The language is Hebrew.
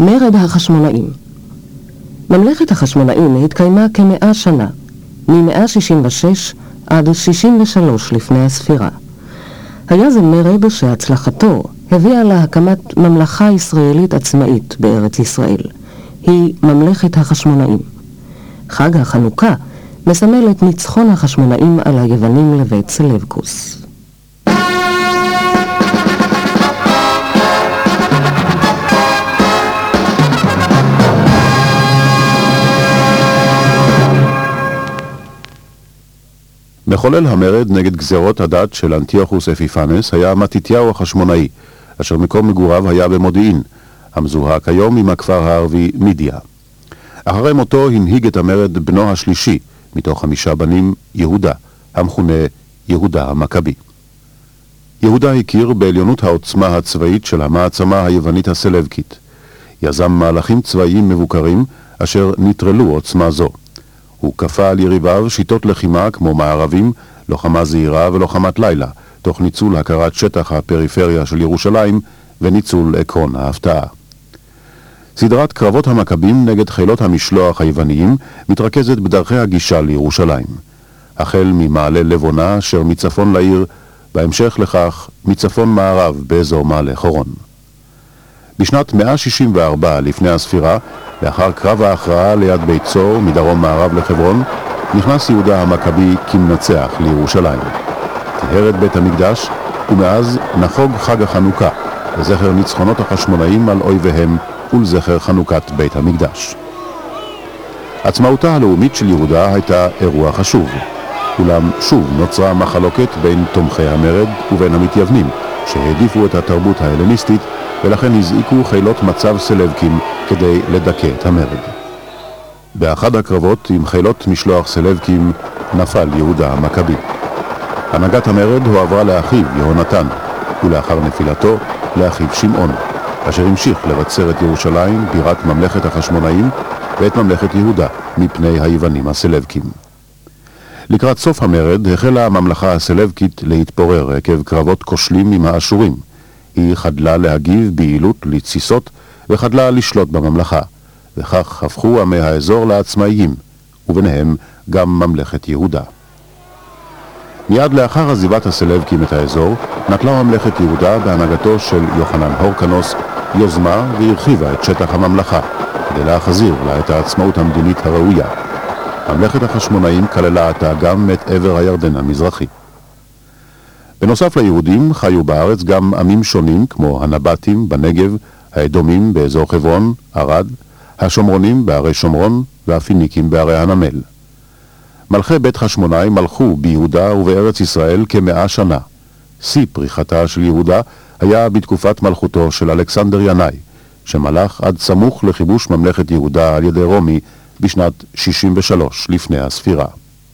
מרד החשמונאים ממלכת החשמונאים התקיימה כמאה שנה, מ-166 עד 63 לפני הספירה. היה זה מרד שהצלחתו הביאה להקמת ממלכה ישראלית עצמאית בארץ ישראל. היא ממלכת החשמונאים. חג החנוכה מסמל את ניצחון החשמונאים על היוונים לבית סלבקוס. מחולל המרד נגד גזרות הדת של אנטיוכוס אפיפנס היה מתתיהו החשמונאי, אשר מקום מגוריו היה במודיעין, המזוהה כיום עם הכפר הערבי מידיה. אחרי מותו הנהיג את המרד בנו השלישי, מתוך חמישה בנים, יהודה, המכונה יהודה המכבי. יהודה הכיר בעליונות העוצמה הצבאית של המעצמה היוונית הסלבקית. יזם מהלכים צבאיים מבוקרים אשר נטרלו עוצמה זו. הוא כפה על יריביו שיטות לחימה כמו מערבים, לוחמה זהירה ולוחמת לילה, תוך ניצול הכרת שטח הפריפריה של ירושלים וניצול עקרון ההפתעה. סדרת קרבות המכבים נגד חילות המשלוח היווניים מתרכזת בדרכי הגישה לירושלים. החל ממעלה לבונה אשר מצפון לעיר, בהמשך לכך מצפון מערב באזור מעלה חורון. בשנת 164 לפני הספירה, לאחר קרב ההכרעה ליד בית צור מדרום מערב לחברון, נכנס יהודה המכבי כמנצח לירושלים. טיהר את בית המקדש, ומאז נחוג חג החנוכה, לזכר ניצחונות החשמונאים על אויביהם ולזכר חנוכת בית המקדש. עצמאותה הלאומית של יהודה הייתה אירוע חשוב, אולם שוב נוצרה מחלוקת בין תומכי המרד ובין המתייוונים, שהעדיפו את התרבות ההלניסטית ולכן הזעיקו חילות מצב סלבקים כדי לדכא את המרד. באחד הקרבות עם חילות משלוח סלבקים נפל יהודה המכבי. הנהגת המרד הועברה לאחיו יהונתן, ולאחר נפילתו לאחיו שמעון. אשר המשיך לבצר את ירושלים, בירת ממלכת החשמונאים, ואת ממלכת יהודה, מפני היוונים הסלבקים. לקראת סוף המרד החלה הממלכה הסלבקית להתפורר עקב קרבות כושלים עם האשורים. היא חדלה להגיב ביעילות לתסיסות וחדלה לשלוט בממלכה, וכך הפכו עמי האזור לעצמאיים, וביניהם גם ממלכת יהודה. מיד לאחר עזיבת הסלבקים את האזור, נטלה ממלכת יהודה בהנהגתו של יוחנן הורקנוס יוזמה והרחיבה את שטח הממלכה, כדי להחזיר לה את העצמאות המדינית הראויה. ממלכת החשמונאים כללה עתה גם את עבר הירדן המזרחי. בנוסף ליהודים חיו בארץ גם עמים שונים כמו הנבטים בנגב, האדומים באזור חברון, ערד, השומרונים בערי שומרון והפיניקים בערי הנמל. מלכי בית חשמונאי מלכו ביהודה ובארץ ישראל כמאה שנה. שיא פריחתה של יהודה היה בתקופת מלכותו של אלכסנדר ינאי, שמלך עד סמוך לכיבוש ממלכת יהודה על ידי רומי בשנת 63 לפני הספירה.